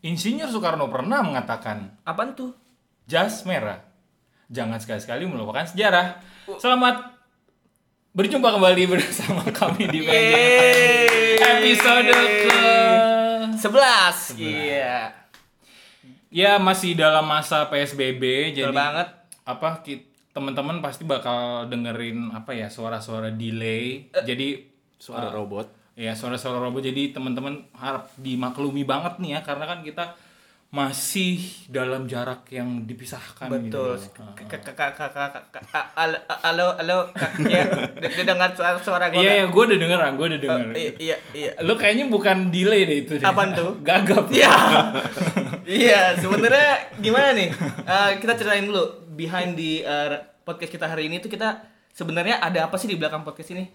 Insinyur Soekarno pernah mengatakan, Apaan tuh? jas merah. Jangan sekali-sekali melupakan sejarah. Selamat berjumpa kembali bersama kami di. Episode ke... 11. Iya. Ya masih dalam masa PSBB, jadi Betul banget. apa teman-teman pasti bakal dengerin apa ya suara-suara delay. Jadi Suara robot. Ya suara-suara robot jadi teman-teman harap dimaklumi banget nih ya karena kan kita masih dalam jarak yang dipisahkan Betul. gitu. Al- Halo, halo. Ya, d- dengar suara suara gue. Iya, iya, gue udah denger, gue udah denger. Iya, iya. Lu kayaknya bukan delay deh itu. Apaan tuh? Gagap. Iya. Iya, sebenarnya gimana nih? Eh, kita ceritain dulu behind di eh, podcast kita hari ini tuh kita sebenarnya ada apa sih di belakang podcast ini?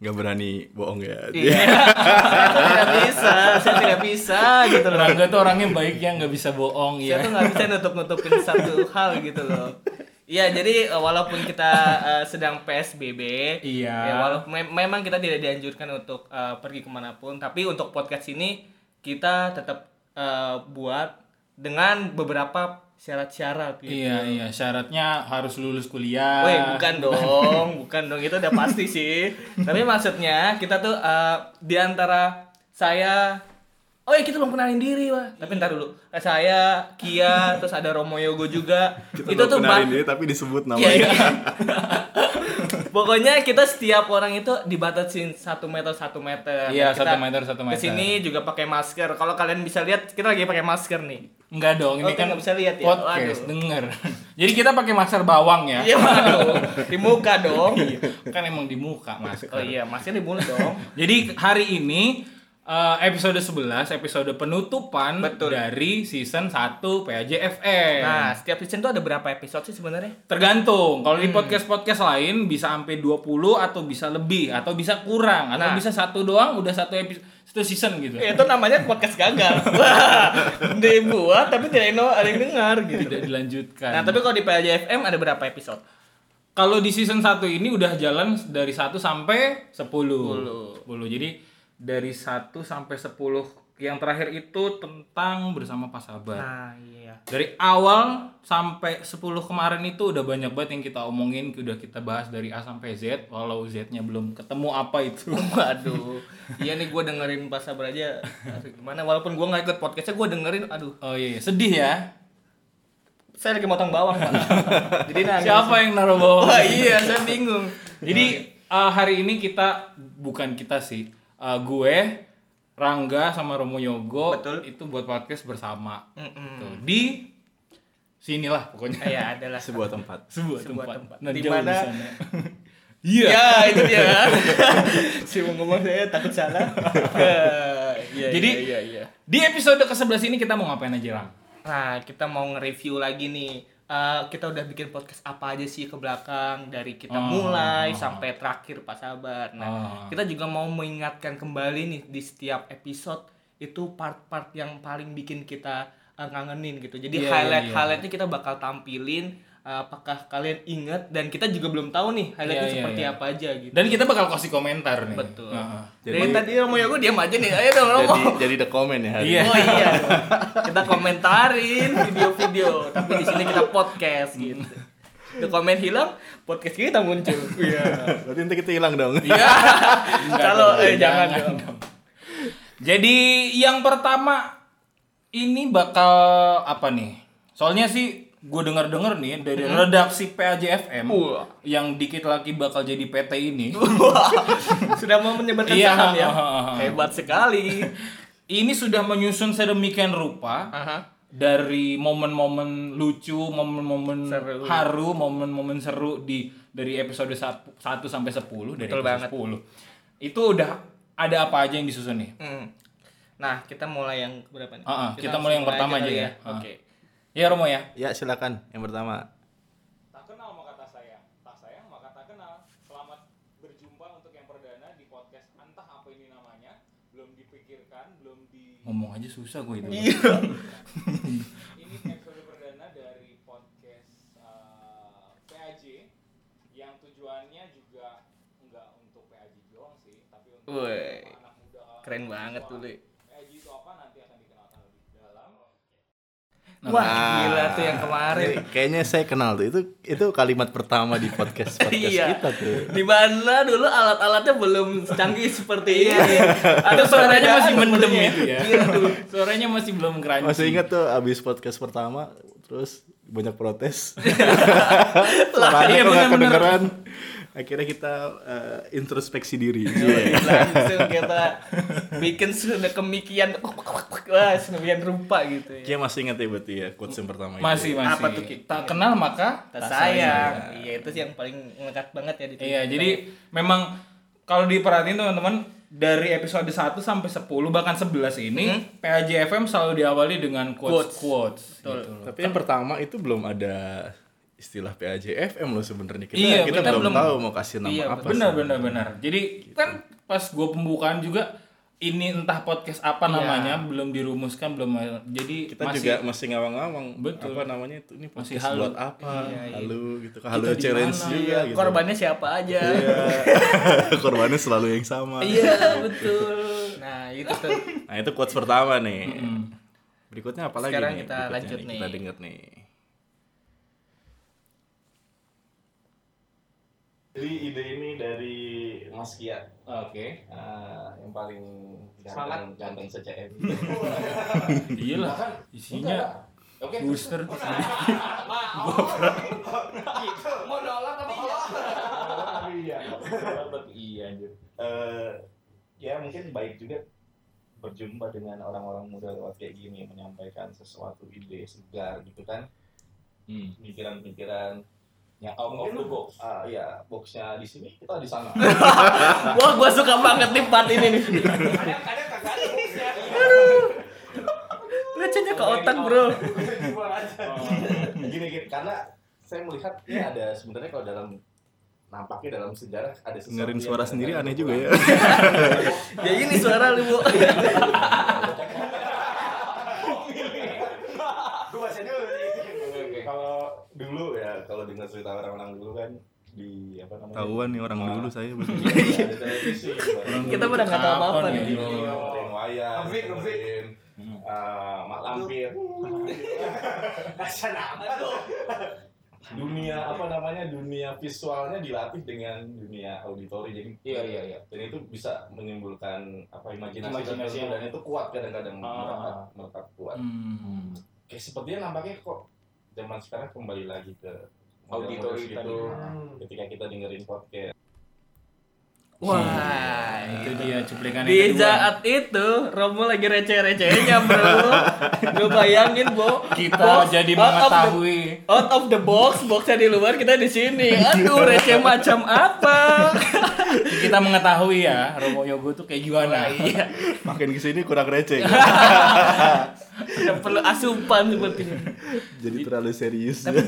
Gak berani bohong ya. Iya. saya tidak bisa, saya tidak bisa gitu loh. Rangga tuh orangnya baik yang nggak bisa bohong Saya ya. tuh nggak bisa nutup-nutupin satu hal gitu loh. Iya, jadi eh, walaupun kita eh, sedang PSBB, Iya. ya walaupun mem- memang kita tidak dianjurkan untuk eh, pergi ke mana pun, tapi untuk podcast ini kita tetap eh, buat dengan beberapa syarat-syarat gitu. Iya, iya, syaratnya harus lulus kuliah. Woi, bukan dong, bukan dong itu udah pasti sih. Tapi maksudnya kita tuh eh, di antara saya Oh iya kita belum kenalin diri wah. Tapi ntar dulu. Eh, Saya, Kia, terus ada Romo Yogo juga. Kita itu tuh kenalin diri tapi disebut namanya. Iya, iya. Pokoknya kita setiap orang itu dibatasin satu meter satu meter. Iya, satu meter, satu meter. Ke sini juga pakai masker. Kalau kalian bisa lihat, kita lagi pakai masker nih. Enggak dong, ini Oh, kan bisa lihat ya? podcast, Waduh. denger. Jadi kita pakai masker bawang ya. Iya waduh, di muka dong. kan emang di muka masker. Oh iya, masker di mulut dong. Jadi hari ini eh, episode 11, episode penutupan Betul. dari season 1 PAJFM. Nah, setiap season tuh ada berapa episode sih sebenarnya? Tergantung. Kalau Hmm. di podcast-podcast lain bisa sampai 20 atau bisa lebih atau bisa kurang atau Nah. bisa satu doang udah satu episode satu season gitu. Ya, itu namanya podcast gagal. Dibuat tapi tidak ada ada yang dengar gitu. Tidak dilanjutkan. Nah, tapi kalau di PLJFM ada berapa episode? Kalau di season 1 ini udah jalan dari 1 sampai 10. 10. Jadi dari 1 sampai 10 yang terakhir itu tentang bersama Pak Sabar. Nah, iya. Dari awal sampai 10 kemarin itu udah banyak banget yang kita omongin, udah kita bahas dari A sampai Z, walau Z-nya belum ketemu apa itu. Waduh. Iya nih gue dengerin Pak Sabar aja. Gimana walaupun gue nggak ikut podcastnya gue dengerin aduh Oh iya, sedih ya. saya lagi motong bawang Pak. Jadi nangis. Siapa yang naruh bawah? Wah iya saya bingung. Jadi uh, hari ini kita bukan kita sih, uh, gue, Rangga sama Romo Yogo Betul. itu buat podcast bersama. Mm-mm. Tuh, di sinilah pokoknya. Ya adalah Sebuah tempat. Sebuah, Sebuah tempat. tempat. Nah, Di mana-. Iya. Ya itu dia. si mau ngomong saya takut salah. Iya, Jadi- iya, iya, iya. Di episode ke-11 ini kita mau ngapain aja, Rang? Nah, kita mau nge-review lagi nih. Eh, kita udah bikin podcast apa aja sih ke belakang dari kita Oh. mulai sampai terakhir Pak Sabar. Nah, Oh. kita juga mau mengingatkan kembali nih di setiap episode itu part-part yang paling bikin kita eh, ngangenin gitu. Jadi Iya, iya, highlight-highlightnya kita bakal tampilin. Apakah kalian ingat dan kita juga belum tahu nih highlightnya Iya, iya, seperti iya. apa aja gitu. Dan kita bakal kasih komentar nih. Betul. Heeh. Dari Jadi- tadi Romo Yogo diam aja nih. Ayo dong Romo. Jadi jadi the comment ya hari Iya. ini. Oh iya. dong. Kita komentarin video-video, tapi di sini kita podcast gitu. The komen hilang, podcast kita muncul. Iya. Berarti nanti kita hilang dong. Iya. Kalau dong, eh jangan dong. Jadi yang pertama ini bakal apa nih? Soalnya sih gue denger-denger nih dari redaksi PAJFM Wah. yang dikit lagi bakal jadi PT ini. Sudah mau menyebarkan Iya, saham ya. Hebat sekali. ini sudah menyusun sedemikian rupa Aha. dari momen-momen lucu, momen-momen Seru. haru, momen-momen seru di dari episode 1 sampai 10 dari Betul episode banget. 10. Itu udah ada apa aja yang disusun nih? Hmm. Nah, kita mulai yang berapa nih? Ah, ah, kita mulai yang pertama aja kali ya. Ah. Oke. Ya Romo ya. Ya silakan yang pertama. Tak kenal maka tak sayang, tak sayang maka tak kenal. Selamat berjumpa untuk yang perdana di podcast entah apa ini namanya, belum dipikirkan, belum di. Ngomong aja susah gue itu. Iya. ini episode perdana dari podcast uh, PAJ yang tujuannya juga nggak untuk PAJ doang sih, tapi untuk Woi. anak muda. Keren banget tuh, Le. PAJ itu apa nanti akan dikenalkan lebih dalam. Wah, gila tuh yang kemarin. Kayaknya saya kenal tuh. Itu itu kalimat pertama di podcast podcast Iya. kita tuh. Di mana dulu alat-alatnya belum canggih seperti ini. Ada suaranya masih mendem itu ya. Iya tuh. Suaranya masih belum crunchy. Masih ingat tuh abis podcast pertama terus banyak protes. Iya, Suaranya kok nggak bener-bener. kedengeran. Akhirnya kita eh, introspeksi diri. Iya. Langsung kita bikin sudah kemikian wah sedemikian rupa gitu ya. Kia masih ingat ya berarti ya quotes yang pertama itu. Masih masih. Apa tuh, Ki? Tak kenal maka Tak sayang. Iya, itu sih yang paling melekat banget ya di Iya, jadi memang kalau diperhatiin teman-teman dari episode 1 sampai 10 bahkan 11 ini PAJ FM selalu diawali dengan quotes quotes. Betul. gitu. Tapi yang pertama itu belum ada istilah PAJFM loh sebenarnya. Kita, Iya, kita, kita belum, belum- tahu mau kasih nama Iya, apa. Benar sih. benar benar. Jadi kan pas gue pembukaan juga ini entah podcast apa Iya. namanya belum dirumuskan belum jadi Kita masih juga masih ngawang-ngawang. Betul. Apa namanya itu ini Masih podcast halu. buat apa? Iya, iya. Halu gitu. Halu di challenge mana? juga Iya, gitu. korbannya siapa aja. Iya. Korbannya selalu yang sama. Iya, betul. Nah, itu tuh. Nah, itu quotes pertama nih. Berikutnya apa lagi Sekarang nih? kita Berikutnya lanjut nih. Kita denger nih. Jadi ide ini dari Mas Kia. Oke. Ah, yang paling Semangat. ganteng se-CM. Iya lah. Isinya Oke. booster. Mau nolak tapi iya. iya anjir. Eh, ya mungkin baik juga berjumpa dengan orang-orang muda lewat kayak gini menyampaikan sesuatu ide segar gitu kan Hmm. Yang out of the box ah ya boxnya di sini kita di sana Wah, gua suka banget nih part ini nih. Recehnya ke otak, Bro. gini gini karena saya melihat ini ada sebenarnya kalau dalam nampaknya dalam sejarah ada sesuatu Dengerin suara sendiri aneh juga ya. Ya ini suara lu, Bu. Gue baca dulu nih. Kalau dulu ya, kalau dengar cerita orang-orang dulu kan di apa namanya? Tahuan nih orang dulu saya. Iya. Kita pada nggak tahu apa-apa nih. ya? Wayang, eh, Mak Lampir. dunia apa namanya dunia visualnya dilatih dengan dunia auditori jadi Iya, iya, iya. dan itu bisa menimbulkan apa imajinasi, Imajinasi yang- dan itu kuat kadang-kadang Ah. melekat kuat Hmm. kayak sepertinya nampaknya kok zaman sekarang kembali lagi ke Auditori tadi. gitu. Ketika kita dengerin podcast Wah, Itu dia cuplikan yang Di kedua. saat itu Romo lagi receh-recehnya, Bro. Gue bayangin, Bo. kita Box jadi out of the- mengetahui Out of the box, boxnya di luar, kita di sini. Aduh, receh macam apa? kita mengetahui ya Romo Yogo tuh kayak gimana. Iya, Makin ke sini kurang receh. udah perlu asupan sepertinya. Jadi terlalu serius. tapi,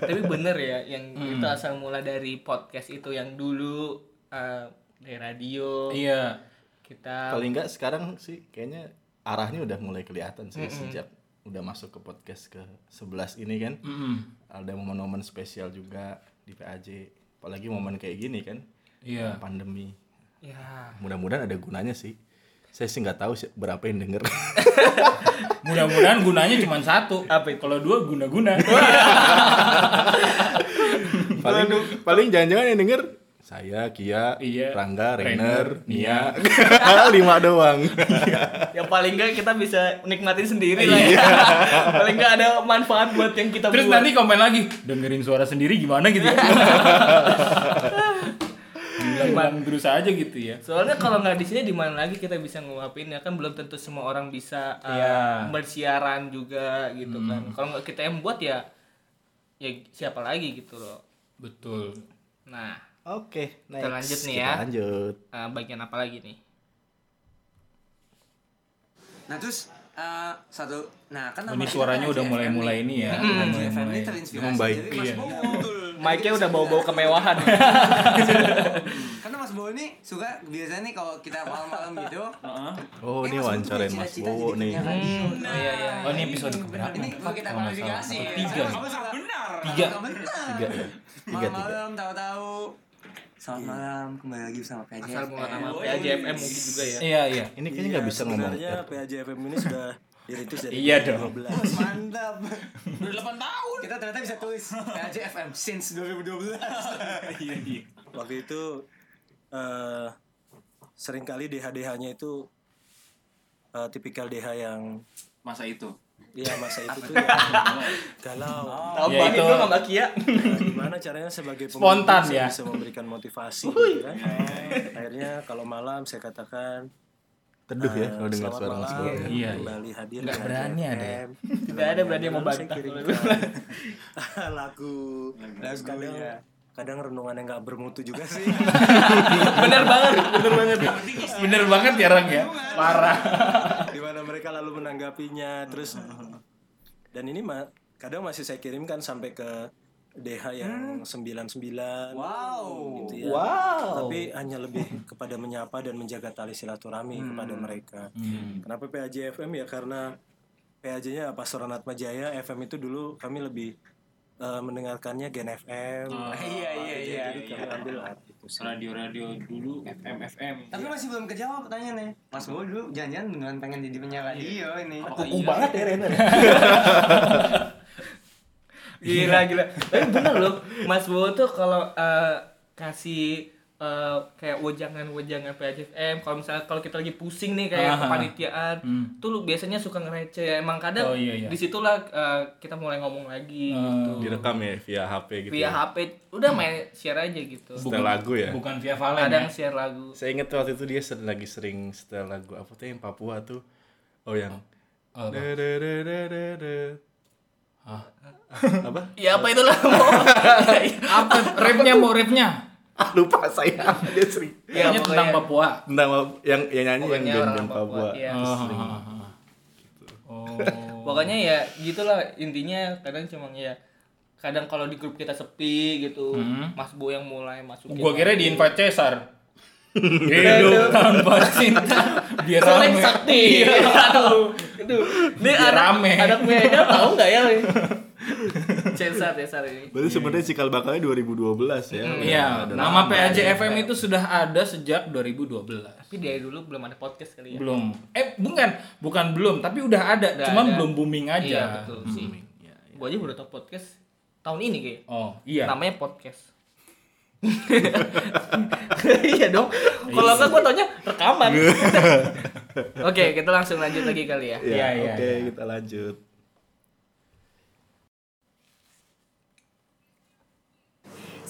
tapi bener ya yang Hmm. itu asal mula dari podcast itu yang dulu eh, dari radio Iya. kita Paling enggak sekarang sih kayaknya arahnya udah mulai kelihatan sih sejak udah masuk ke podcast ke 11 ini kan. Mm-mm. Ada momen-momen spesial juga di PAJ. Apalagi momen kayak gini kan. Iya. Pandemi. ya Mudah-mudahan ada gunanya sih. Saya sih nggak tahu sih berapa yang denger. Mudah-mudahan gunanya cuma satu. Apa itu? Kalau dua guna-guna. paling paling jangan-jangan yang denger saya, Kia, Iya. Rangga, Rainer, Nia, lima doang. yang paling enggak kita bisa nikmatin sendiri lah ya paling enggak ada manfaat buat yang kita Terus buat nanti komen lagi, dengerin suara sendiri gimana gitu ya. Bilang terus aja gitu ya. soalnya kalau nggak di sini di mana lagi kita bisa ngeluapin ya kan belum tentu semua orang bisa uh, Iya. bersiaran juga gitu kan kalau nggak kita yang buat ya ya siapa lagi gitu loh Betul. nah Oke, Kita lanjut nih Kita ya. lanjut. uh, bagian apa lagi nih Nah terus eh, satu, nah kan Ini suaranya udah mulai-mulai nih. ini ya. Hmm, Udah PAJFM ini mulai-mulai. terinspirasi Membaik. dari Mas Iya. Bowo. mic-nya udah bawa-bawa kemewahan Karena Mas Bowo ini suka biasanya nih kalau kita malam-malam gitu. Oh, ini wawancarain Mas Bowo nih. Hmm, oh iya, iya. Oh ini episode keberapa? Ini kita ya. Tiga. Tiga. Tiga ya? Tiga, tiga. Malam-malam tahu-tahu. Selamat malam, kembali lagi bersama PAJFM. asal mula nama PAJFM mungkin juga ya Iya iya. Ini kayaknya nggak bisa ngomong. Sebenarnya PAJFM ini sudah Dirintis dari Iya dong. 2012. Mantap. Udah 8 tahun. Kita ternyata bisa tulis PAJ FM since 2012. Iya iya. Waktu itu eh sering kali DH-DH-nya itu eh, tipikal DH yang Masa itu. Ya masa itu tuh yang galau. Tahu Ya itu. dong sama Kia. Nah, gimana caranya sebagai Spontan, saya ya. bisa memberikan motivasi gitu kan. Akhirnya kalau malam saya katakan Teduh ya eh, kalau dengar suara Mas Bowo ya. Iya, iya. kembali hadir di berani ada ya? Tidak ada berani yang mau bantah. lagu Lagu, kadang iya. kadang renungan yang nggak bermutu juga sih Bener banget, bener banget. Bener banget ya Rang ya. Parah. Di mana mereka lalu menanggapinya. Terus dan ini mah kadang masih saya kirimkan sampai ke DH yang 99 Wow. gitu ya. Tapi hanya lebih kepada menyapa dan menjaga tali silaturahmi kepada mereka. Kenapa PAJ FM ya karena PAJ-nya Pastor Atma Jaya FM itu dulu kami lebih eh, mendengarkannya Gen FM. Iya iya iya. Jadi kami ambil art itu sih. Radio-radio dulu FM FM. Tapi masih belum kejawab pertanyaannya. Mas Bowo dulu jangan-jangan beneran pengen jadi penyiar radio ini. Kuku banget ya Rena. gila gila. Tapi bener loh, Mas Bowo tuh kalau eh, kasih eh, kayak wejangan-wejangan PHFM kalau misalnya kalau kita lagi pusing nih kayak Aha. kepanitiaan Hmm. tuh lu biasanya suka ngereceh emang kadang Oh, iya, iya. di situlah eh, kita mulai ngomong lagi Hmm. gitu Direkam ya via HP gitu. via ya. HP udah main share aja gitu Setel lagu ya. Bukan via Valen kadang ya. share lagu Saya inget waktu itu dia sering- lagi sering setel lagu apa tuh yang Papua tuh. Oh yang Oh, apa? Dededededede. Hah? apa? ya apa itulah Apa rapnya mau rapnya? Ah, lupa saya. dia sering ya Kayaknya tentang pokoknya Papua. tentang yang yang nyanyi yang Pokoknya orang band Papua, Papua. iya. Oh, Sering. oh, pokoknya ya gitulah intinya kadang cuma ya kadang kalau di grup kita sepi gitu Hmm. Mas Bo yang mulai masukin Gua kira di invite Cesar. Hidup tanpa cinta biar rame. sakti Iya. aduh aduh ini Biar anak rame. anak meja tahu nggak ya? Cesar Cesar ini Berarti sebenarnya cikal bakalnya 2012 ya. Iya, Udah nama lama PAJ ya. FM itu sudah ada sejak 2012. tapi dari dulu belum ada podcast kali ya Belum. Eh, bukan, bukan belum, tapi udah ada, Udah cuman ada. belum booming aja. iya betul sih Iya, iya. gua aja baru tau podcast tahun ini kayak Oh, iya. namanya podcast iya dong kalau enggak gua taunya rekaman oke kita langsung lanjut lagi kali ya Iya, Iya, iya, Oke, iya. kita lanjut.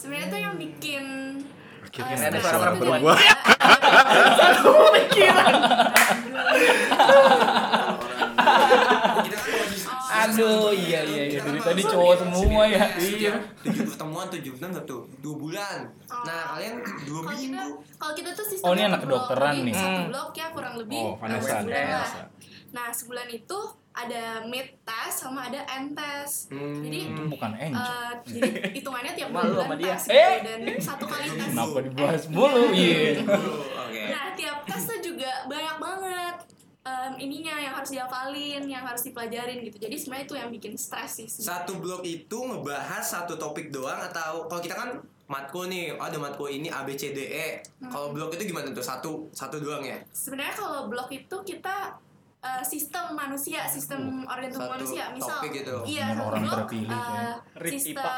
Sebenarnya tuh yang bikin Akhirnya eh, ada suara perempuan. kan lagi aduh iya iya iya. Dari tadi satu cowok ya, semua ya. Sembilan, iya. Tujuh pertemuan tujuh bulan nggak tuh? Dua bulan. Nah kalian dua kalau kita minggu kalau kita tuh sistemnya Oh, ini anak kedokteran nih. satu blok ya kurang lebih Oh, Vanessa. Vanessa. nah sebulan itu ada mid test sama ada end test Hmm. jadi Itu bukan Angel. eh, jadi hitungannya tiap bulan sama dia. tes Eh. gitu, dan satu kali tes Kenapa dibahas mulu? Iya. oke Nah, tiap tes tuh juga banyak banget em, ininya yang harus dihafalin, yang harus dipelajarin gitu. Jadi sebenarnya itu yang bikin stres sih. sebenarnya. satu blok itu ngebahas satu topik doang atau kalau kita kan matkul nih oh, ada matkul ini A B C D E kalau blok itu gimana tuh satu satu doang ya Sebenarnya kalau blok itu kita eh, sistem manusia, sistem organ tubuh satu manusia. Misal, topik gitu. iya Dengan orang blok terpilih, kayaknya. Rip sistem IPA.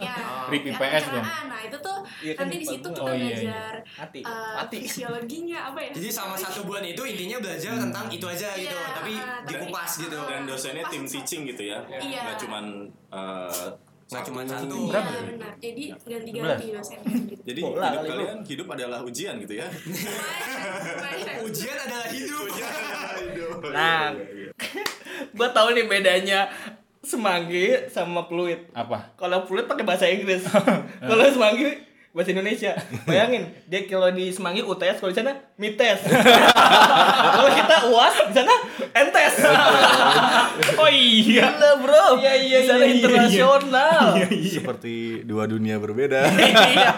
ya, Rip IPS dong. pencernaan. Nah itu tuh Iya kan nanti di situ kita Oh, iya, iya. belajar mati eh, mati fisiologinya apa ya? jadi sama satu bulan itu intinya belajar tentang itu aja gitu Iya, tapi tapi- dikupas gitu dan dosennya tim teaching gitu ya Iya. nggak cuman eh, nggak cuma satu. Iya Berapa ya? benar. Jadi ganti-ganti dosennya gitu. jadi Bola hidup kali kalian hidup adalah ujian gitu ya ujian adalah hidup nah gua tahu nih bedanya semanggi sama fluid Apa? kalau fluid pakai bahasa Inggris kalau semanggi bahasa Indonesia. Bayangin dia kalau di semanggi UTS kalau di sana mites. Kalau kita uas di sana entes Oh iya. gila bro. Iya, iya, di sana iya, iya, internasional. Seperti dua dunia berbeda. iya.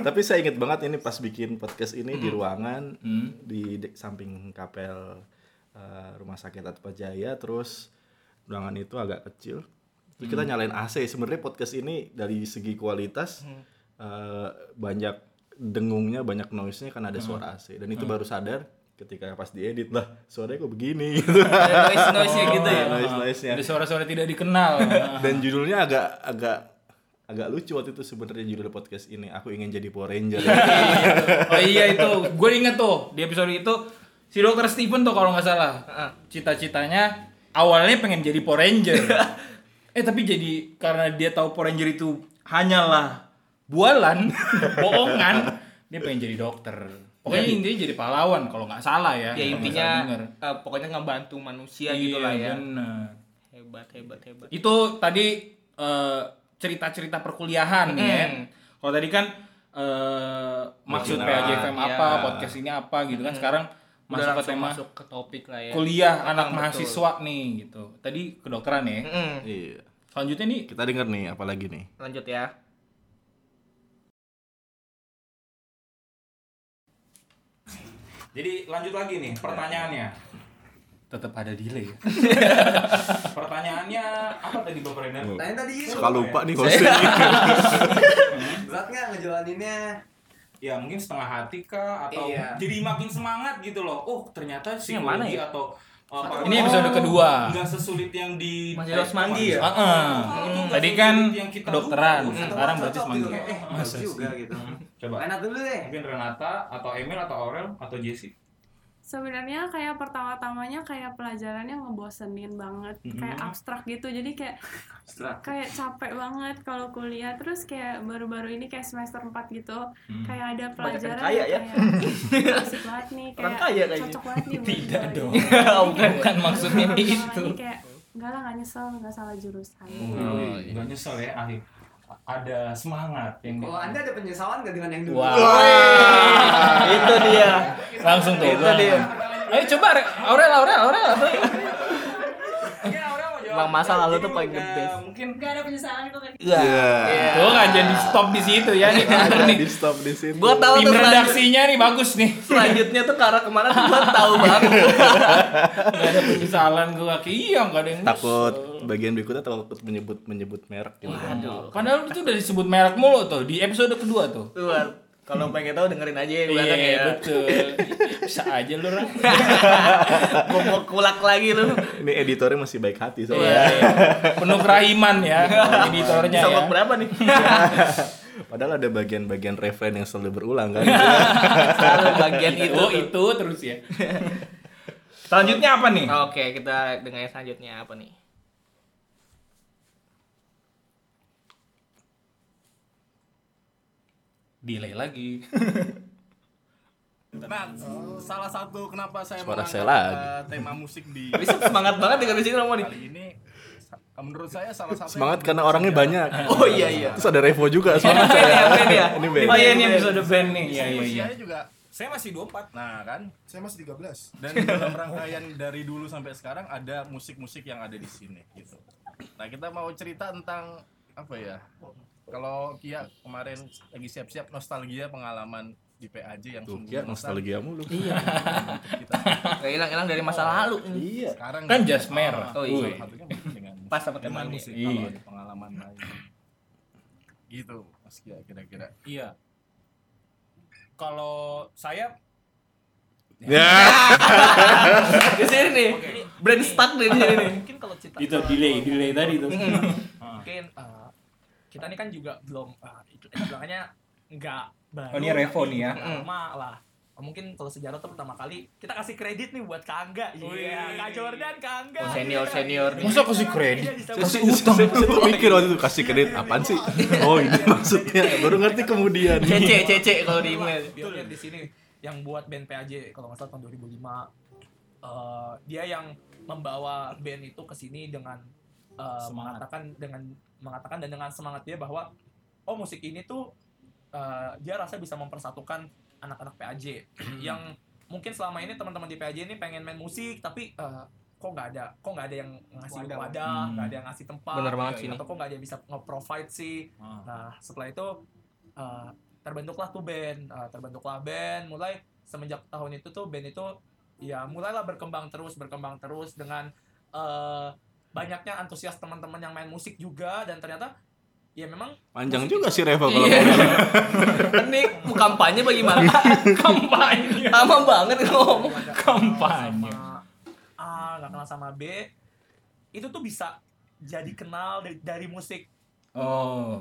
Tapi saya inget banget ini pas bikin podcast ini di ruangan Hmm. di samping kapel eh, rumah sakit Atma Jaya terus ruangan itu agak kecil. Terus kita nyalain AC. Sebenarnya podcast ini dari segi kualitas eh, banyak dengungnya, banyak noise-nya kan ada suara AC dan itu baru sadar ketika pas diedit lah suaranya kok begini? Gitu Ada noise noise nya gitu ya. noise noise nya Ada suara-suara tidak dikenal. dan judulnya agak agak agak lucu waktu itu sebenarnya judul podcast ini. Aku ingin jadi Power Ranger. Oh iya itu, gue inget tuh di episode itu si Dokter Steven tuh kalau nggak salah. Cita-citanya awalnya pengen jadi Power Ranger. eh tapi jadi karena dia tahu Power Ranger itu hanyalah bualan, bohongan, dia pengen jadi dokter. Pokoknya intinya jadi pahlawan kalau nggak salah ya. Ya intinya eh, pokoknya ngebantu manusia Iya, gitu lah ya. bener. Hebat hebat hebat. Itu tadi eh, cerita-cerita perkuliahan ya. Mm. Kalau tadi kan eh, maksud PAJFM apa, iya. podcast ini apa gitu kan. Sekarang Udah masuk ke langsung tema masuk ke topik lah ya. kuliah anak Betul. mahasiswa nih gitu. Tadi kedokteran ya. Mm-mm. iya Selanjutnya nih kita denger nih apalagi nih Lanjut ya. Jadi lanjut lagi nih pertanyaannya. Tetap ada delay. ya. Pertanyaannya apa tadi Bapak Renat? Tanya tadi suka lupa nih hostnya berat nggak ngejalaninnya? Ya mungkin setengah hati kah atau Iya. jadi makin semangat gitu loh. Oh ternyata Yang mana ya? atau apa? Ini episode kedua. Nggak sesulit yang di harus mandi ya? Heeh. Oh, Hmm, nggak Tadi sesulit kan yang kita kedokteran. duga. Sekarang berarti gitu. Eh, Masa juga sih? gitu. Coba. Renat dulu deh. Mungkin Renata atau Emil atau Aurel atau Jesse. Sebenarnya kayak pertama-tamanya kayak pelajarannya ngebosenin banget kayak Mhm. abstrak gitu jadi kayak kayak capek banget kalau kuliah terus kayak baru-baru ini kayak semester 4 gitu Hmm. kayak ada pelajaran kaya yang ya. kayak asik banget nih Orang kayak kaya kayaknya. cocok banget nih Tidak dong. Jadi Bukan, kayak bukan maksudnya itu. kayak enggak lah nggak nyesel nggak salah jurusan Oh, nggak nyesel ya akhir ada semangat yang Kalau anda ada penyesalan nggak dengan yang dulu? Wah. Itu dia. Langsung tuh Itu dia. ayo coba Re- Aurel Aurel Aurel Bang masa lalu tuh paling the best. mungkin nggak ada penyesalan kok kayak gitu. Iya. tuh nggak jadi stop di situ ya nih bener nih di stop di situ Gua tahu tim tuh redaksinya nih bagus nih selanjutnya tuh karena ke mana tuh gua tahu banget. nggak ada penyesalan kaki iya nggak ada yang takut nyesel. bagian berikutnya takut menyebut menyebut merek gitu kan. padahal itu udah disebut merek mulu tuh di episode kedua tuh Tuh, kalau pengen tahu dengerin aja ya gua iya ya. betul bisa aja lu Ran. Gua mau kulak lagi lu. ini editornya masih baik hati Iya, soalnya iya. penuh kerahiman ya editornya ya Sogok berapa nih? padahal ada bagian-bagian referen yang selalu berulang kan Selalu bagian itu. oh itu terus ya selanjutnya apa nih Oke, kita dengerin selanjutnya apa nih? Delay lagi nah salah satu kenapa saya Suara mengangkat, saya lagi. eh, tema musik di Bisa semangat banget dengan sini ngomong nih. kali ini menurut saya salah satu semangat karena orangnya banyak Oh iya iya. terus ada Revo juga semangat Band ya, saya band ya. ini band oh iya ini episode band nih iya iya iya usianya juga saya masih 24 nah kan Saya masih 13. dan dalam rangkaian dari dulu sampai sekarang ada musik-musik yang ada di sini gitu. Nah kita mau cerita tentang apa ya? Kalau Kia kemarin lagi siap-siap nostalgia pengalaman di PAJ yang Tuh, sungguh Kia nostalgia mulu. Iya. Gak hilang-hilang dari masa lalu. Iya. Sekarang Kan jas merah. Oh iya. Pas sama teman musik Iya. kalau ada pengalaman lain. Gitu Mas Kia kira-kira. iya kalau saya Ya. Di sini nih. Brand stuck di sini nih. mungkin kalau cerita itu delay delay tadi tuh mungkin eh, kita ini kan juga belum uh, bilangnya nggak baru Oh, ini Revo nih ya. lama lah Oh, mungkin kalau sejarah tuh pertama kali kita kasih kredit nih buat Kangga iya Kak Jordan Kangga Oh, senior senior. masa kasih kredit Kasih utang. Saya tuh mikir waktu itu kasih kredit apaan sih? Oh ini maksudnya baru ngerti kemudian. Cece cece kalau di email. pionir di sini yang buat band PAJ kalau nggak salah tahun 2005 eh, dia yang membawa band itu ke sini dengan eh, Semangat. mengatakan dengan mengatakan dan dengan semangat dia bahwa oh musik ini tuh eh, dia rasa bisa mempersatukan anak-anak PAJ yang mungkin selama ini teman-teman di PAJ ini pengen main musik tapi eh, kok nggak ada kok nggak ada yang ngasih Wadah. wadah Hmm. nggak ada yang ngasih tempat Bener banget sih ini. atau kok nggak ada yang bisa nge-provide sih Ah. Nah, setelah itu uh, terbentuklah tuh band, Uh, terbentuklah band. Mulai semenjak tahun itu tuh band itu ya mulailah berkembang terus, berkembang terus dengan uh, banyaknya antusias teman-teman yang main musik juga dan ternyata ya memang Panjang musik juga sih Reva kalau Iya. Ini kampanye bagaimana? kampanye Lama banget ngomong. kampanye sama A nggak kenal sama B itu tuh bisa jadi kenal dari, dari musik oh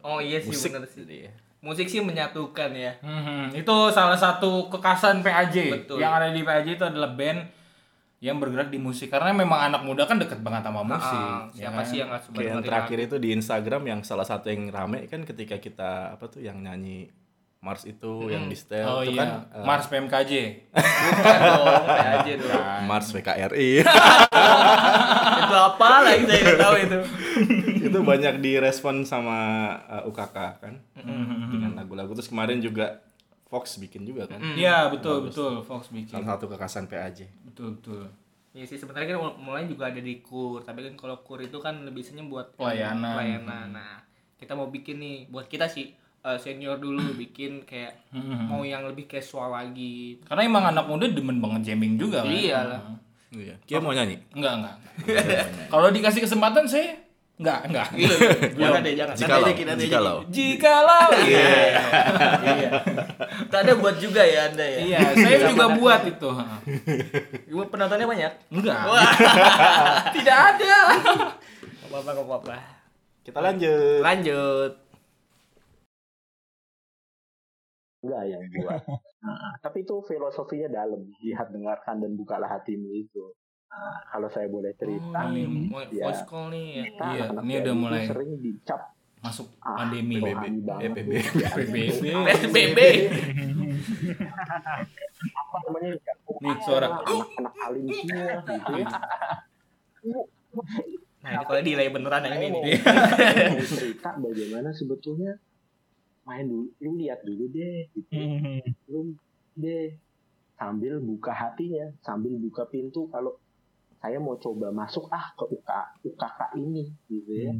Oh iya sih Musik. bener sih. Musik sih menyatukan ya. Mhm. itu salah satu kekasan PAJ Betul. yang ada di PAJ itu adalah band yang bergerak di musik karena memang anak muda kan deket banget sama musik Ah, ya siapa kan? sih yang nggak suka yang terakhir itu di Instagram yang salah satu yang rame kan ketika kita apa tuh yang nyanyi Mars itu yang di setel oh itu iya kan eh, Mars PMKJ Bukan dong, PAJ dong. Mars VKRI itu apa lagi saya nggak tahu itu. itu banyak direspon sama eh, UKK kan Mhm. dengan lagu-lagu terus kemarin juga Fox bikin juga kan? Iya betul Bagus. betul Fox bikin. Salah satu kekasan PAJ betul betul. Iya sih sebenarnya kan mulai juga ada di kur, tapi kan kalau kur itu kan lebih biasanya buat Pelayanan. Pelayanan. Nah, kita mau bikin nih buat kita sih eh, senior dulu bikin kayak mau yang lebih casual lagi. karena emang anak muda demen banget jamming juga kan? Iya lah. iya. Kia mau nyanyi? Enggak enggak. Kalau dikasih kesempatan saya enggak enggak jangan deh, jangan. Jikalau, Nanti aja kita jikalau. jikalau Iya. Iya. Tadi buat juga ya Anda ya. iya saya juga buat itu Gua penontonnya banyak. enggak tidak ada Gak apa-apa, gak apa-apa. kita lanjut Lanjut. enggak yang buat. Nah, tapi itu filosofinya dalam, lihat dengarkan dan bukalah hatimu itu. Nah, kalau saya boleh cerita, Oh, ini ya, voice call nih ya. kita Iya, ini udah mulai sering dicap masuk ah, pandemi PBB. PBB. PSBB. apa namanya Nih, suara. anak-anak alim semua gitu ya. Nah, ini kalau delay beneran yang ini nih. cerita bagaimana sebetulnya main dulu, lu lihat dulu deh, gitu. lu deh sambil buka hatinya, sambil buka pintu kalau saya mau coba masuk ah ke UK, UKK ini, gitu ya.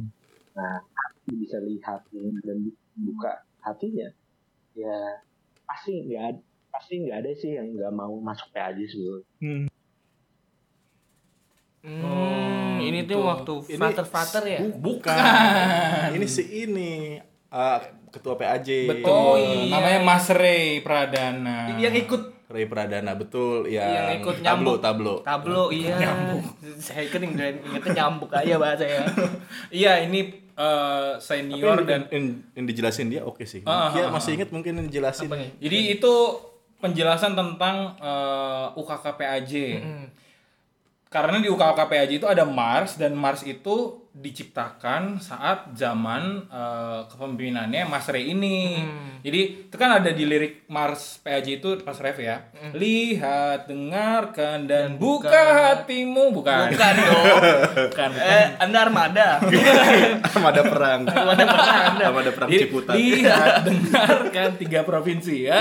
Nah, bisa lihat dan buka hatinya, ya pasti nggak pasti nggak ada sih yang nggak mau masuk PAJ sebetulnya. Hmm, ini tuh Tuh. waktu frater-frater ya? bukan ini si ini eh, ketua PAJ betul Oh, iya. namanya Mas Ray Pradana Yang ikut Ray Pradana betul yang, yang ikut tablo nyambuk. tablo Tablo, iya. Saya kan ingetnya ingetnya nyambuk aja bahasa ya. iya ini eh, Tapi senior yang, dan yang, yang dijelasin dia oke sih Ah, dia ah, masih ah. ingat mungkin yang dijelasin Apa nih? Jadi itu penjelasan tentang eh, UKK PAJ. Mm. Karena di UKK PAJ itu ada Mars dan Mars itu diciptakan saat zaman eh, kepemimpinannya Mas Ray ini. Hmm. Jadi itu kan ada di lirik Mars PAJ itu pas ref ya. Lihat, dengarkan dan, buka, buka. hatimu, bukan. Bukan dong. bukan, bukan. Eh, Anda armada. ada perang Armada pernah Anda. ada perang Jadi, Ciputat lihat, dengarkan tiga provinsi ya.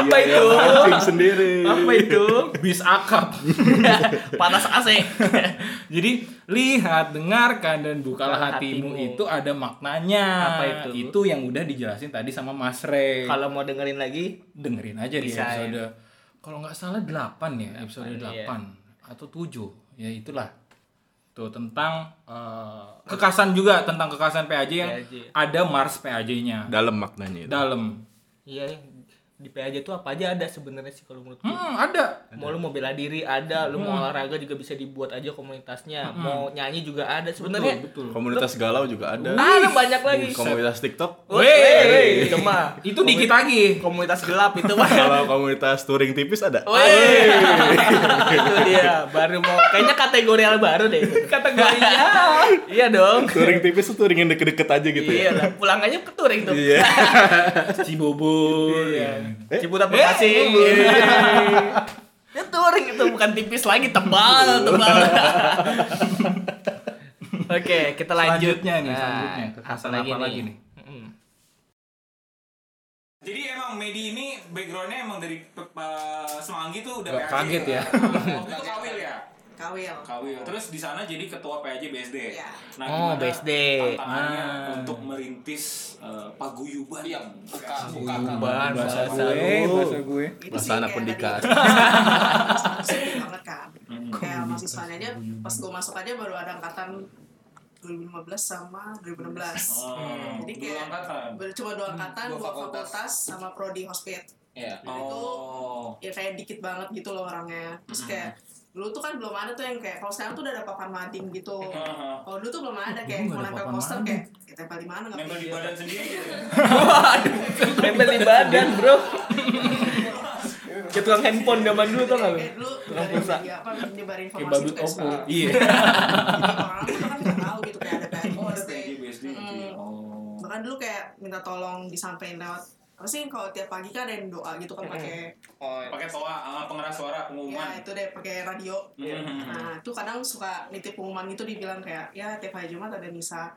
apa Iya, itu? iya, mancing sendiri Apa itu? Bis akap. Panas AC. Jadi lihat, dengarkan dan bukalah hatimu, hatimu. itu ada maknanya. Apa itu? Itu yang udah dijelasin tadi sama Mas Ray. Kalau mau dengerin lagi, dengerin aja di ya. episode kalau nggak salah 8 ya, episode 8 iya. atau 7. Ya itulah. Tuh tentang eh, kekasan juga tentang kekasan PAJ yang PAJ. ada Mars PAJ-nya. dalam maknanya itu Dalam. iya di PAJ tuh apa aja ada sebenarnya sih kalau menurut gue. Hmm, ada. Mau lu mau bela diri ada, lu mau olahraga juga bisa dibuat aja komunitasnya. Mau nyanyi juga ada sebenarnya. Betul. komunitas galau juga ada Ada banyak lagi. komunitas TikTok Weh, itu mah. Itu dikit lagi. Komunitas gelap itu mah. kalau komunitas touring tipis ada Weh, itu dia. Baru mau kayaknya kategori baru deh. Kategorinya. iya dong. touring tipis tuh touring yang deket-deket aja gitu Iya ya lah, pulang aja ke touring tuh. iya Cibubur. Ya. Ciputat Bekasi. Ya touring itu bukan tipis lagi, tebal, tebal. Oke, kita lanjut. Selanjutnya nih, Nah, selanjutnya. Apa lagi nih? Jadi emang Medi ini backgroundnya emang dari uh, Semanggi tuh udah kaget ya. Waktu itu kawil ya. Kawil. Kawil. Terus di sana jadi ketua PAJ BSD. Iya. Nah, Oh, BSD. Tantangannya Ah. untuk merintis uh, paguyuban yang Paguyuban, Bahasa bahasa gue, bahasa gue. Itu Bahasa sih anak kayak pendidikan. banget kan. Kayak mahasiswanya aja pas gue masuk aja baru ada angkatan 2015 sama 2016 Oh, jadi dua kayak angkatan. ber- cuma dua angkatan Dua dua fakultas. fakultas sama prodi hospit Iya. Itu Oh. ya kayak dikit banget gitu loh orangnya terus Hmm. Dulu tuh kan belum ada tuh yang kayak kalau sekarang tuh udah ada papan mading gitu kalau dulu tuh belum ada kayak mau nempel poster kayak ya tempel di mana nggak Nempel di badan sendiri. Nempel di badan, Bro. Kayak tukang handphone zaman dulu tuh kayak lu. Tukang pulsa. ya apa nyebarin Kayak informasi Oppo. sekarang. Iya. orang tuh kan nggak tahu gitu kayak ada Oh, BSD. BSD gitu ya. Mm. Oh. bahkan dulu kayak minta tolong disampaikan lewat apa sih kalau tiap pagi kan ada yang doa gitu kan pakai Oh, Pakai toa, ah, pengeras suara, ya pengumuman. itu deh pakai radio Mhm. nah itu kadang suka nitip pengumuman gitu dibilang kayak ya tiap hari Jumat ada misa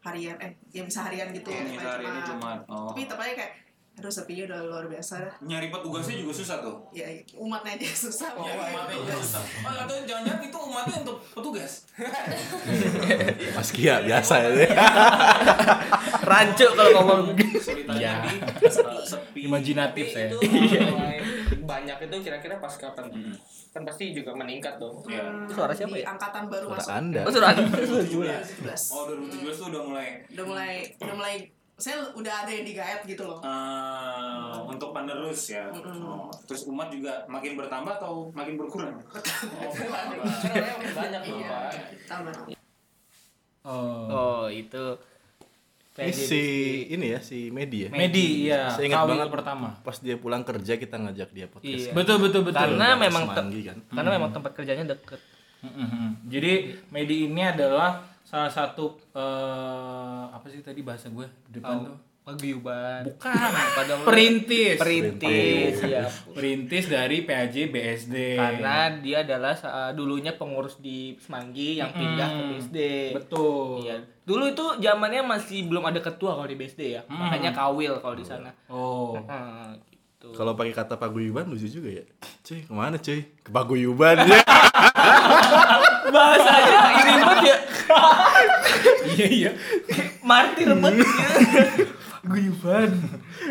harian eh ya misa harian gitu tiap misa hari ini Jumat. Oh. tapi tetap aja kayak aduh sepinya udah luar biasa dah. Nyari petugasnya juga susah tuh. ya umatnya aja susah Oh, pokoknya. umatnya juga susah. Oh, atau jangan-jangan itu umatnya untuk petugas. Mas Kia biasa ya. Rancu kalau ngomong Iya. eh, sepi. Imajinatif saya. Itu mulai banyak itu kira-kira pas kapan? Hmm. Kan pasti juga meningkat dong. Iya. Hmm, Itu suara siapa ya? angkatan baru Suara masuk Anda. Oh, suara Anda. Iya, 17. Oh, 2017 tuh udah mulai udah mulai udah mulai saya udah ada yang digaet gitu loh eh, untuk penerus ya. Mm-mm. Oh, terus umat juga makin bertambah atau makin berkurang? Oh, banyak loh, Iya, tambah Oh. Oh, itu Ini si ini ya si Medi ya. Medi, iya. Saya ingat banget pertama. Pas dia pulang kerja kita ngajak dia podcast. Iya. Betul betul betul. Karena memang semanggi kan. karena memang tempat kerjanya deket. Mm-mm. Jadi Medi ini adalah salah satu eh, apa sih tadi bahasa gue depan tuh? Paguyuban. Bukan. Pada Perintis. Perintis, ya. Perintis dari PAJ BSD. Karena dia adalah sa- dulunya pengurus di Semanggi yang pindah ke BSD. betul. Iya. Dulu itu zamannya masih belum ada ketua kalau di BSD ya. Hmm. Makanya kawil kalau di sana. Oh. Nah, gitu. Kalau pakai kata paguyuban lucu juga ya. Cuy, ke mana cuy? Ke paguyuban ya. bahasanya ini banget ya. iya iya. Martir banget. Guyuban.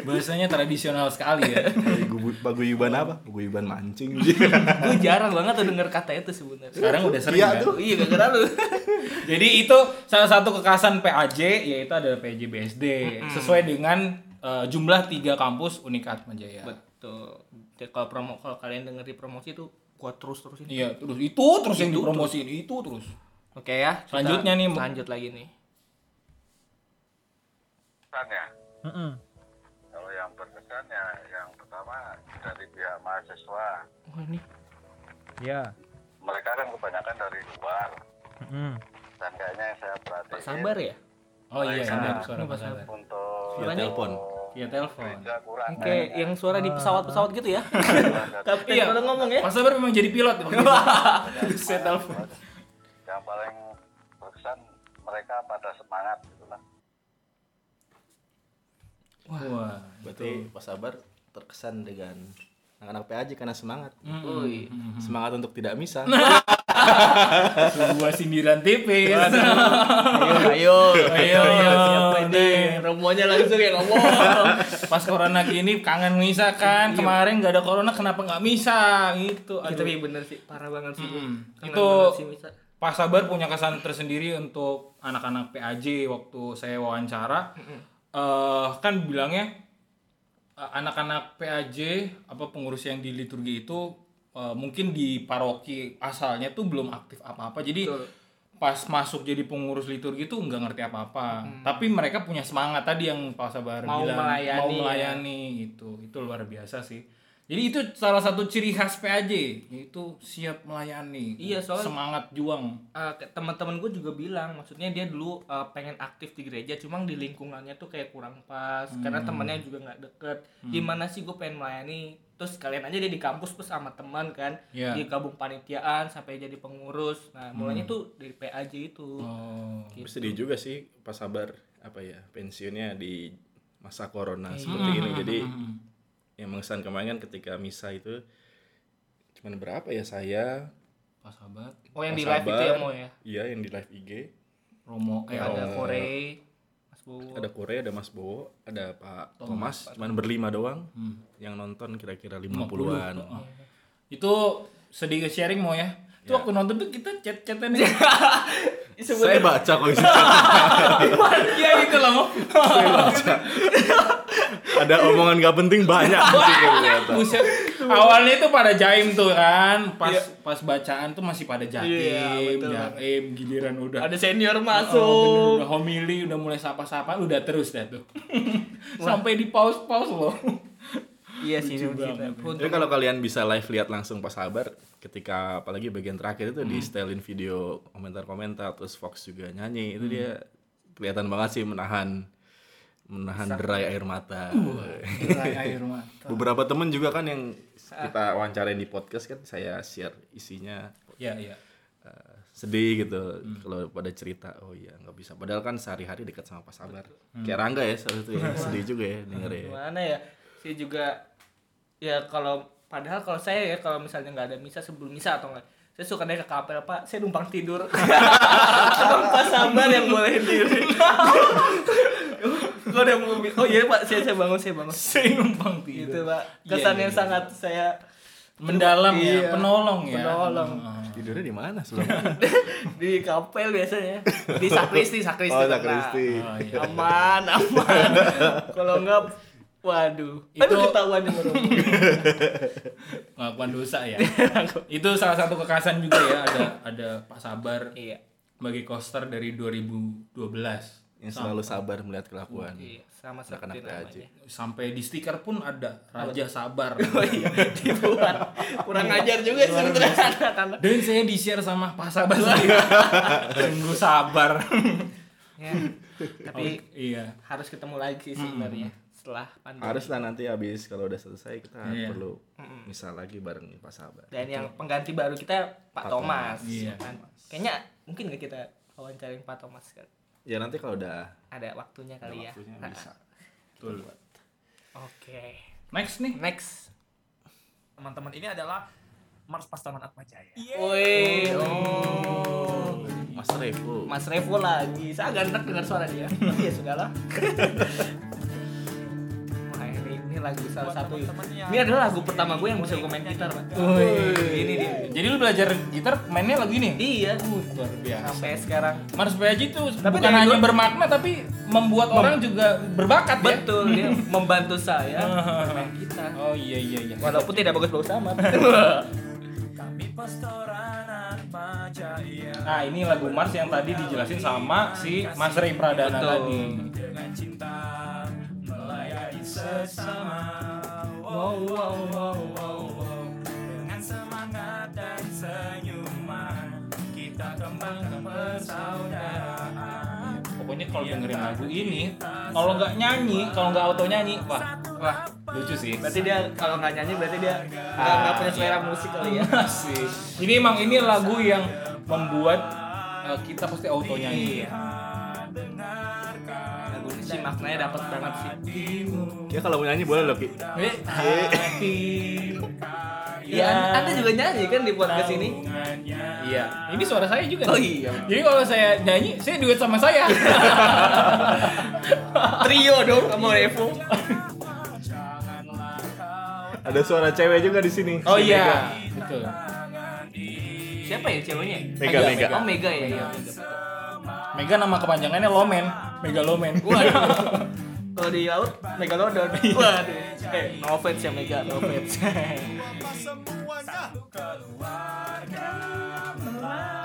Bahasanya tradisional sekali ya. Eh, Paguyuban apa? Paguyuban mancing. Gue jarang banget tuh denger kata itu sebenarnya. Sekarang udah sering Iya kan? tuh. Iya gak lu. Jadi itu salah satu kekhasan PAJ yaitu ada PAJ BSD sesuai dengan eh, jumlah tiga kampus Unikat Majaya. Betul. Jadi kalau promo kalau kalian denger di promosi tuh kuat terus terusin. Iya, terus itu terus yang Itu dipromosiin itu terus. Oke ya. Selanjutnya nih. Lanjut lagi nih. berkesan ya. Kalau yang berkesan ya yang pertama dari pihak mahasiswa. Oh ini. Ya. Mereka kan kebanyakan dari luar Mm. dan kayaknya yang saya perhatiin. Pak Sabar ya? Oh iya, ada suara. Untuk Via telepon. Via telepon. gereja kurang. Oke, yang suara di pesawat-pesawat gitu ya. Kapten Iya. kalau ngomong ya. Pak Sabar memang jadi pilot. Saya telepon. Yang paling berkesan mereka pada semangat gitu lah. Wah, Berarti Pak Sabar terkesan dengan anak-anak PAJ karena semangat. Wih. Semangat untuk tidak misa. sebuah sindiran tipis. Ayo, ayo. Ayo, Siapa ini? Romonya langsung ya ngomong. Pas corona gini kangen misa kan. Kemarin nggak ada corona kenapa nggak misa gitu. Iya, Aduh. tapi bener sih, parah banget sih. Mm. Kangen Itu sih, Misa. Pak Sabar punya kesan tersendiri untuk anak-anak PAJ waktu saya wawancara. eh kan bilangnya anak-anak PAJ apa pengurus yang di liturgi itu eh, mungkin di paroki asalnya tuh belum aktif apa-apa. Jadi Betul. pas masuk jadi pengurus liturgi tuh nggak ngerti apa-apa. Tapi mereka punya semangat tadi yang Pak Sabar Mau bilang melayani, mau ya. melayani gitu. Itu luar biasa sih. Jadi itu salah satu ciri khas PAJ, yaitu siap melayani. Iya, soalnya- semangat juang. Ke- teman-teman gue juga bilang maksudnya dia dulu eh, pengen aktif di gereja cuma di lingkungannya tuh kayak kurang pas karena temannya juga nggak deket gimana sih gue pengen melayani terus kalian aja dia di kampus terus sama teman kan Iya. dia gabung panitiaan sampai jadi pengurus nah mulanya tuh dari PAJ itu Oh. Gitu. Bersedih juga sih Pak Sabar apa ya pensiunnya di masa corona seperti ini. Jadi yang mengesan kemarin kan ketika misa itu cuman berapa ya saya Pak Sabar, oh yang Pak di live itu ya mau ya Iya yang di live IG. Romo, eh, ada Oh. Korei Mas Bowo Ada Korea, ada Mas Bowo, ada Pak Thomas. Thomas, cuman berlima doang. Hmm. Yang nonton kira-kira 50. 50-an. Oh. Itu sedikit sharing mau ya. Itu Ya. waktu nonton tuh kita chat-chatan ya. Saya baca kok isi Iya itu loh. Saya baca. Ada omongan gak penting banyak. Buset. Awalnya itu pada jaim tuh kan. Pas pas bacaan tuh masih pada jaim, Iya, betul. jaim giliran udah Ada senior Oh, masuk. bener, udah homili, udah mulai sapa-sapa, udah terus dah tuh. Sampai di pause-pause loh. Iya sih. Jadi kalau kalian bisa live lihat langsung pas sabar ketika apalagi bagian terakhir itu di setelin video komentar-komentar terus Fox juga nyanyi itu dia kelihatan banget sih menahan menahan derai air mata. Derai air mata. Beberapa temen juga kan yang kita wawancarain di podcast kan saya share isinya. Iya, iya. eh, sedih gitu kalau pada cerita oh iya nggak bisa. Padahal kan sehari-hari dekat sama Pak Sabar. Kayak Rangga ya salah satu ya. Sedih juga ya denger ya. Gimana ya? Saya juga ya kalau padahal kalau saya ya kalau misalnya nggak ada misa sebelum misa atau enggak saya suka naik ke kapel pak saya numpang tidur. Pas sabar yang boleh diri kalau ada yang mau oh iya pak. Saya saya bangun saya bangun. Saya numpang tidur. gitu pak. Iya, kesan iya, yang iya. sangat saya Mendalam ya, Iya, penolong ya. penolong. Tidurnya di mana sebelumnya di kapel biasanya. Di sakristi sakristi. Oh, sakristi. Oh, iya. aman aman. Kalau enggak waduh. Itu- itu ketahuan yang Pengakuan dosa ya. itu salah satu kekhasan juga ya. Ada ada Pak Sabar iya. bagi coaster dari 2012 yang selalu sabar melihat kelakuan Iya, sama anak-anak seperti PAJ namanya. sampai di stiker pun ada Raja Sabar. Oh iya, dibuat. Kurang ajar juga sebenarnya biasa. anak-anak. Dan saya di share sama Pak Sabar. Sungguh sabar. Ya, tapi Oh, iya. harus ketemu lagi sih sebenarnya setelah pandemi. harus lah nanti habis kalau udah selesai kita Iya. perlu Mm-mm. misal lagi bareng Pak Sabar Dan yang pengganti baru kita Pak Pak Thomas. Thomas. Iya. kan? Kayaknya mungkin nggak kita wawancarin Pak Thomas kan? Ya nanti kalau udah Ada waktunya ada kali ya. waktunya Nah, bisa Betul. Oke. Next nih. Next. Teman-teman ini adalah Mars Pastaman Atmajaya. Woi, oh. Mas Revo Mas Revo lagi. Saya agak enak dengar suara dia. Tapi ya sudahlah. Lagu salah satu. Ini adalah lagu pertama gue yang bisa gue main gitar, Pak. Wih. Ini dia. Jadi lu belajar gitar mainnya lagu ini? Iya. Luar biasa. Sampai sekarang. Mars PAJ itu Tapi bukan hanya bermakna tapi membuat orang juga berbakat ya. Betul, dia membantu saya main gitar. Oh iya iya iya. Walaupun tidak bagus-bagus amat. Kami Pastoran. Nah ini lagu Mars yang tadi dijelasin sama si Mas Ray Pradana Betul. tadi. Sesama. Wow, wow, wow, wow, wow. Dengan semangat dan senyuman kita kembangkan persaudaraan. Pokoknya kalau dengerin lagu ini, kalau nggak nyanyi, kalau nggak auto nyanyi, wah, wah lucu sih. Berarti dia kalau nggak nyanyi berarti dia nggak nggak punya selera musik kali ya. Asik. Ini emang ini lagu yang membuat uh, kita pasti auto nyanyi. Sih maknanya dapat banget sih. ya kalau mau nyanyi boleh loh Ki Eh, hati. Iya, Anda- juga nyanyi kan di podcast ini? Iya, ini suara saya juga. Oh iya. Jadi kalau saya nyanyi, saya duet sama saya. Trio dong sama Revo. ada suara cewek juga di sini Oh Si iya, betul. Siapa ya ceweknya? Mega Mega, Mega. Oh Mega ya. Iya. Mega nama kepanjangannya Lomen, Mega Lomen. Waduh. Kalau di laut Megalodon. Waduh. Eh, no offense ya Mega, no offense. menuju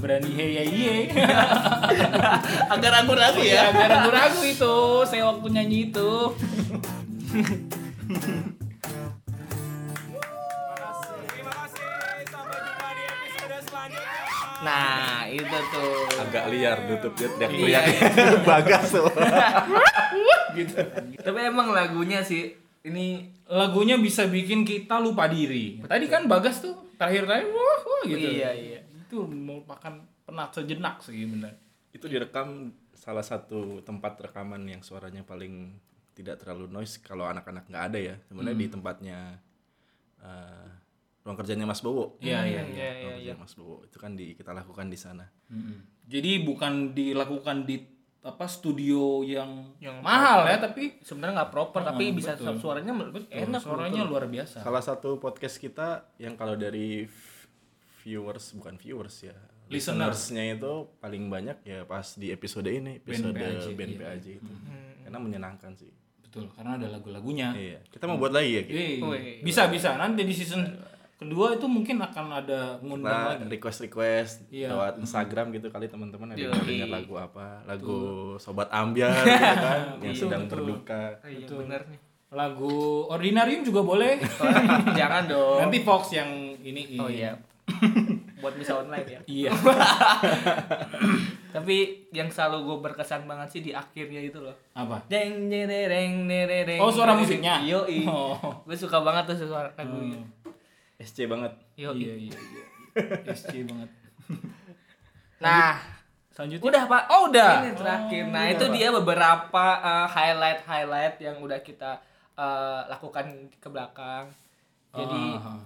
Nggak berani hey hey ye. Agak ragu-ragu ya. Agak ragu-ragu itu, saya waktu nyanyi itu. Terima kasih. Sampai jumpa di episode selanjutnya. Nah, itu tuh. Agak liar nutup dia Iya, teriak-teriak. iya. Bagas tuh. gitu. Tapi emang lagunya sih ini lagunya bisa bikin kita lupa diri. Tadi kan Bagas tuh terakhir-terakhir wah, wah gitu. Iya, iya. Itu merupakan penat sejenak sih benar. Itu direkam salah satu tempat rekaman yang suaranya paling tidak terlalu noise kalau anak-anak nggak ada ya. Sebenarnya Hmm. di tempatnya eh, ruang kerjanya Mas Bowo. Iya, iya, iya, iya, Ruang iya. kerja Mas Bowo. Itu kan di kita lakukan di sana. Mm-mm. Jadi bukan dilakukan di apa studio yang, Yang mahal proper. ya tapi sebenarnya nggak proper tapi Hmm, bisa betul. suaranya Betul, enak suaranya betul. luar biasa. Salah satu podcast kita yang kalau dari viewers bukan viewers ya, Listener. listenersnya itu paling banyak ya pas di episode ini, episode PAJ, band iya. PAJ itu. Hmm. Karena menyenangkan sih. Betul, karena ada lagu-lagunya. Iya. Kita mau buat lagi ya? Iya, Wih. bisa bisa nanti di season kedua itu mungkin akan ada ngundang Nah, lagi. request request Iya. lewat Instagram gitu kali teman-teman ada yang dengar lagu apa, lagu Sobat Ambiar gitu kan, yang Iya, sedang betul. berduka. Iya Betul. benar nih. Lagu Ordinarium juga boleh. Jangan dong. Nanti Fox yang ini. Oh iya. Buat bisa online ya. Iya. Tapi yang selalu gue berkesan banget sih di akhirnya itu loh. Apa? Deng dereng dereng. Oh, suara musiknya? Yo Oh. Gue suka banget tuh suara lagunya. SC banget. Yo Iya iya iya. SC banget. Nah, Selanjutnya. udah Pak. Oh, udah. Ini terakhir. Oh, nah, udah, itu Pak. dia beberapa uh, highlight-highlight yang udah kita uh, lakukan ke belakang. Jadi Ah,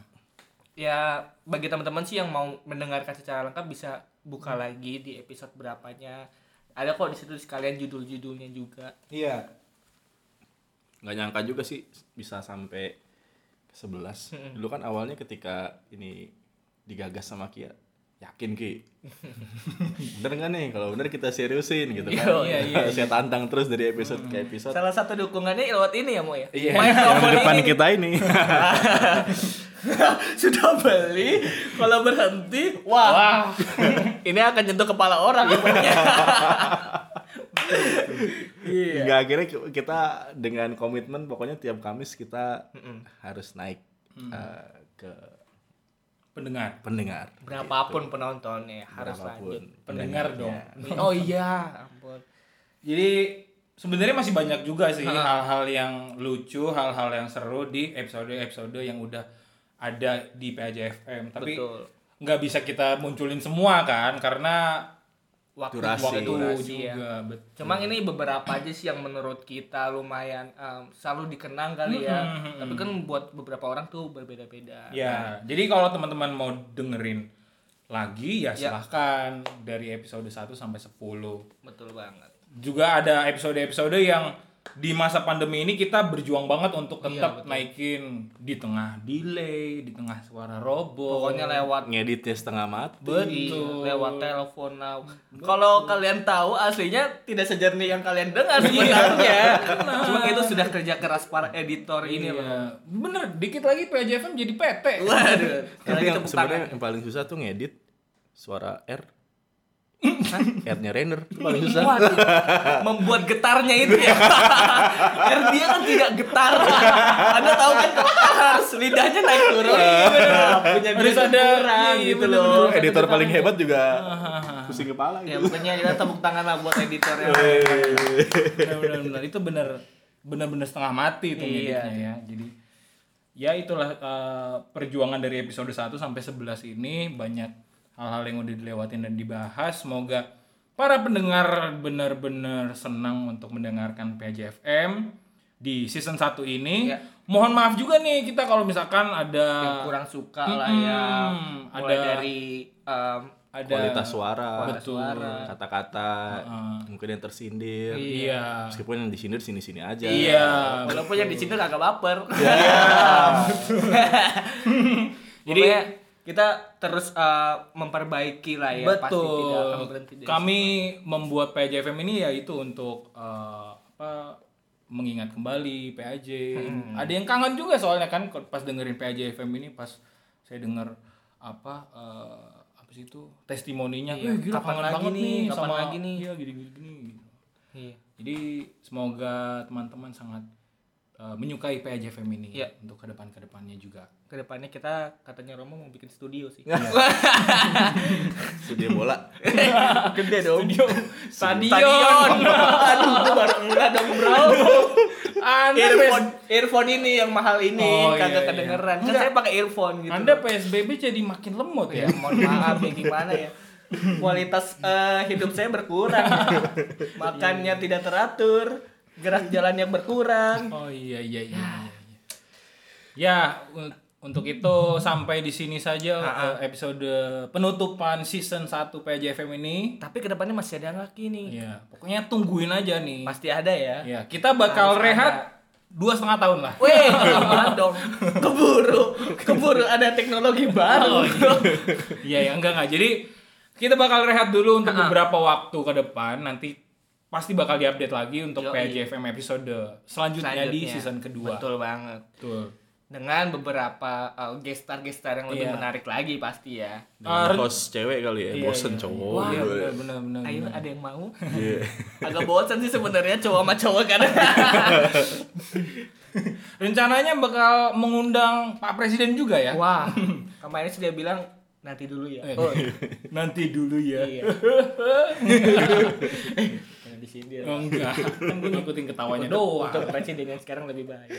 ya bagi teman-teman sih yang mau mendengarkan secara lengkap bisa buka lagi di episode berapanya. Ada kok di situ sekalian judul-judulnya juga. Iya. nggak nyangka juga sih bisa sampai ke 11 dulu kan awalnya ketika ini digagas sama Kia yakin Ki bener nggak nih kalau bener kita seriusin gitu kan Iya, iya, iya. saya tantang terus dari episode ke episode Salah satu dukungannya lewat ini ya, Mo ya. iya yang depan ini. kita ini Sudah beli, kalau berhenti, wah. ini akan nyentuh kepala orang pokoknya. Iya. Hingga akhirnya ki- kita dengan komitmen pokoknya tiap Kamis kita harus naik eh, ke Pendengar. pendengar Berapapun penontonnya harus Berapapun lanjut. Pendengar dong. Oh iya, ampun. Jadi sebenarnya masih banyak juga sih Ha. hal-hal yang lucu, hal-hal yang seru di episode-episode yang udah ada di PAJFM. Tapi nggak bisa kita munculin semua kan karena Waktu, Durasi. waktu durasi juga. ya. Betul. Cuma ini beberapa aja sih yang menurut kita lumayan em, selalu dikenang kali ya. Tapi kan buat beberapa orang tuh berbeda-beda. Ya, jadi kalau teman-teman mau dengerin lagi ya Ya. silahkan dari episode 1 sampai 10. Betul banget. Juga ada episode-episode yang di masa pandemi ini kita berjuang banget untuk Iya, tetap betul. naikin di tengah delay, di tengah suara robot. Pokoknya lewat ngeditnya setengah mati Iya, Betul. lewat telepon now. Kalau kalian tahu aslinya tidak sejernih yang kalian dengar sebenarnya. Cuma itu sudah kerja keras para editor ini loh. Iya. Bener, dikit lagi PJFM jadi PT. Waduh. tapi yang sebenarnya yang paling susah tuh ngedit suara R R-nya Rainer paling susah Waduh, membuat getarnya itu ya. R dia kan tidak getar. Anda tahu kan harus lidahnya naik turun. Iya, bener. Punya Harus bisa ada, kurang iya, gitu loh. bener. editor paling hebat juga pusing kepala Ya gitu pokoknya kita tepuk tangan lah buat editor yang benar benar itu benar benar-benar setengah mati itu Iya. ya. Jadi ya itulah eh, perjuangan dari episode 1 sampai 11 ini banyak hal-hal yang udah dilewatin dan dibahas. Semoga para pendengar benar-benar senang untuk mendengarkan PJFM di season 1 ini. Iya. Mohon maaf juga nih kita kalau misalkan ada yang kurang suka lah ya. Mulai ada dari em, ada kualitas suara Kualitas Betul. suara. kata-kata Heeh. mungkin yang tersindir Iya. meskipun yang disindir sini-sini aja Iya. Walaupun yang di sini agak baper. Jadi Pokoknya kita terus eh, memperbaiki lah ya. Pasti Betul. tidak akan berhenti dari Kami membuat PJFM ini ya itu untuk eh, apa mengingat kembali PAJ. Hmm. Ada yang kangen juga soalnya kan pas dengerin PAJFM ini pas saya denger apa eh, apa sih itu testimoninya. Iya, "Eh, gila, kapan kangen lagi nih, kapan sama lagi nih?" Iya, gini gini gini. Iya. Jadi semoga teman-teman sangat eh, menyukai PAJFM ini Iya. untuk ke depan ke depannya juga. Ke depannya kita katanya Romo mau bikin studio sih. Studio bola. Gede dong. Studio Stadion. Aduh, itu baru enggak dong, Bro. Anda earphone, earphone ini yang mahal ini Oh, kagak iya, iya. kedengeran. Kan Enggak. saya pakai earphone gitu. Anda PSBB jadi makin lemot ya, ya. mohon maaf ya gimana ya. Kualitas eh, hidup saya berkurang. Makannya tidak teratur, gerak jalannya berkurang. Oh iya iya iya. iya, iya. Ya un- untuk itu sampai di sini saja eh, episode penutupan season 1 PJFM ini. Tapi ke depannya masih ada lagi nih. Ya, pokoknya tungguin aja nih. Pasti ada ya. Ya, kita bakal Harus rehat ada. dua setengah tahun lah. Weh, dong? Keburu, keburu ada teknologi baru. Oh, Iya ya enggak enggak. Jadi kita bakal rehat dulu untuk beberapa waktu ke depan. Nanti pasti bakal diupdate lagi untuk. PJFM episode selanjutnya, di Selanjutnya. season kedua. Betul banget. Betul. Dengan beberapa uh, gestar-gestar yang lebih Iya. menarik lagi pasti ya. Dengan host cewek kali ya, Iya, bosen iya. cowok. Wah, Iya benar benar benar. Ayo benar. ada yang mau? Iya. Agak bosan sih sebenarnya cowok sama cowok kan. Rencananya bakal mengundang Pak Presiden juga ya. Wah, kemarin dia bilang nanti dulu ya. Oh, Nanti dulu ya. iya. Di sini. Oh, enggak. Kan gue ngikutin ketawanya doang. Untuk presiden yang sekarang lebih baik.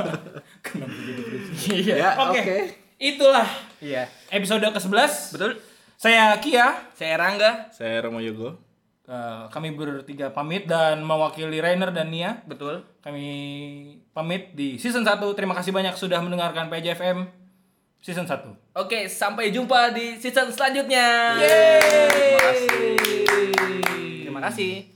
Kenapa jadi presiden? Iya. Ya, Oke. Itulah Iya. episode ke-11. Betul. Saya Kia. Saya Rangga. Saya Romo Yogo. Eh, kami bertiga pamit dan mewakili Rainer dan Nia. Betul. Kami pamit di season 1. Terima kasih banyak sudah mendengarkan PJFM season 1. Oke, sampai jumpa di season selanjutnya. Yeay. Terima kasih.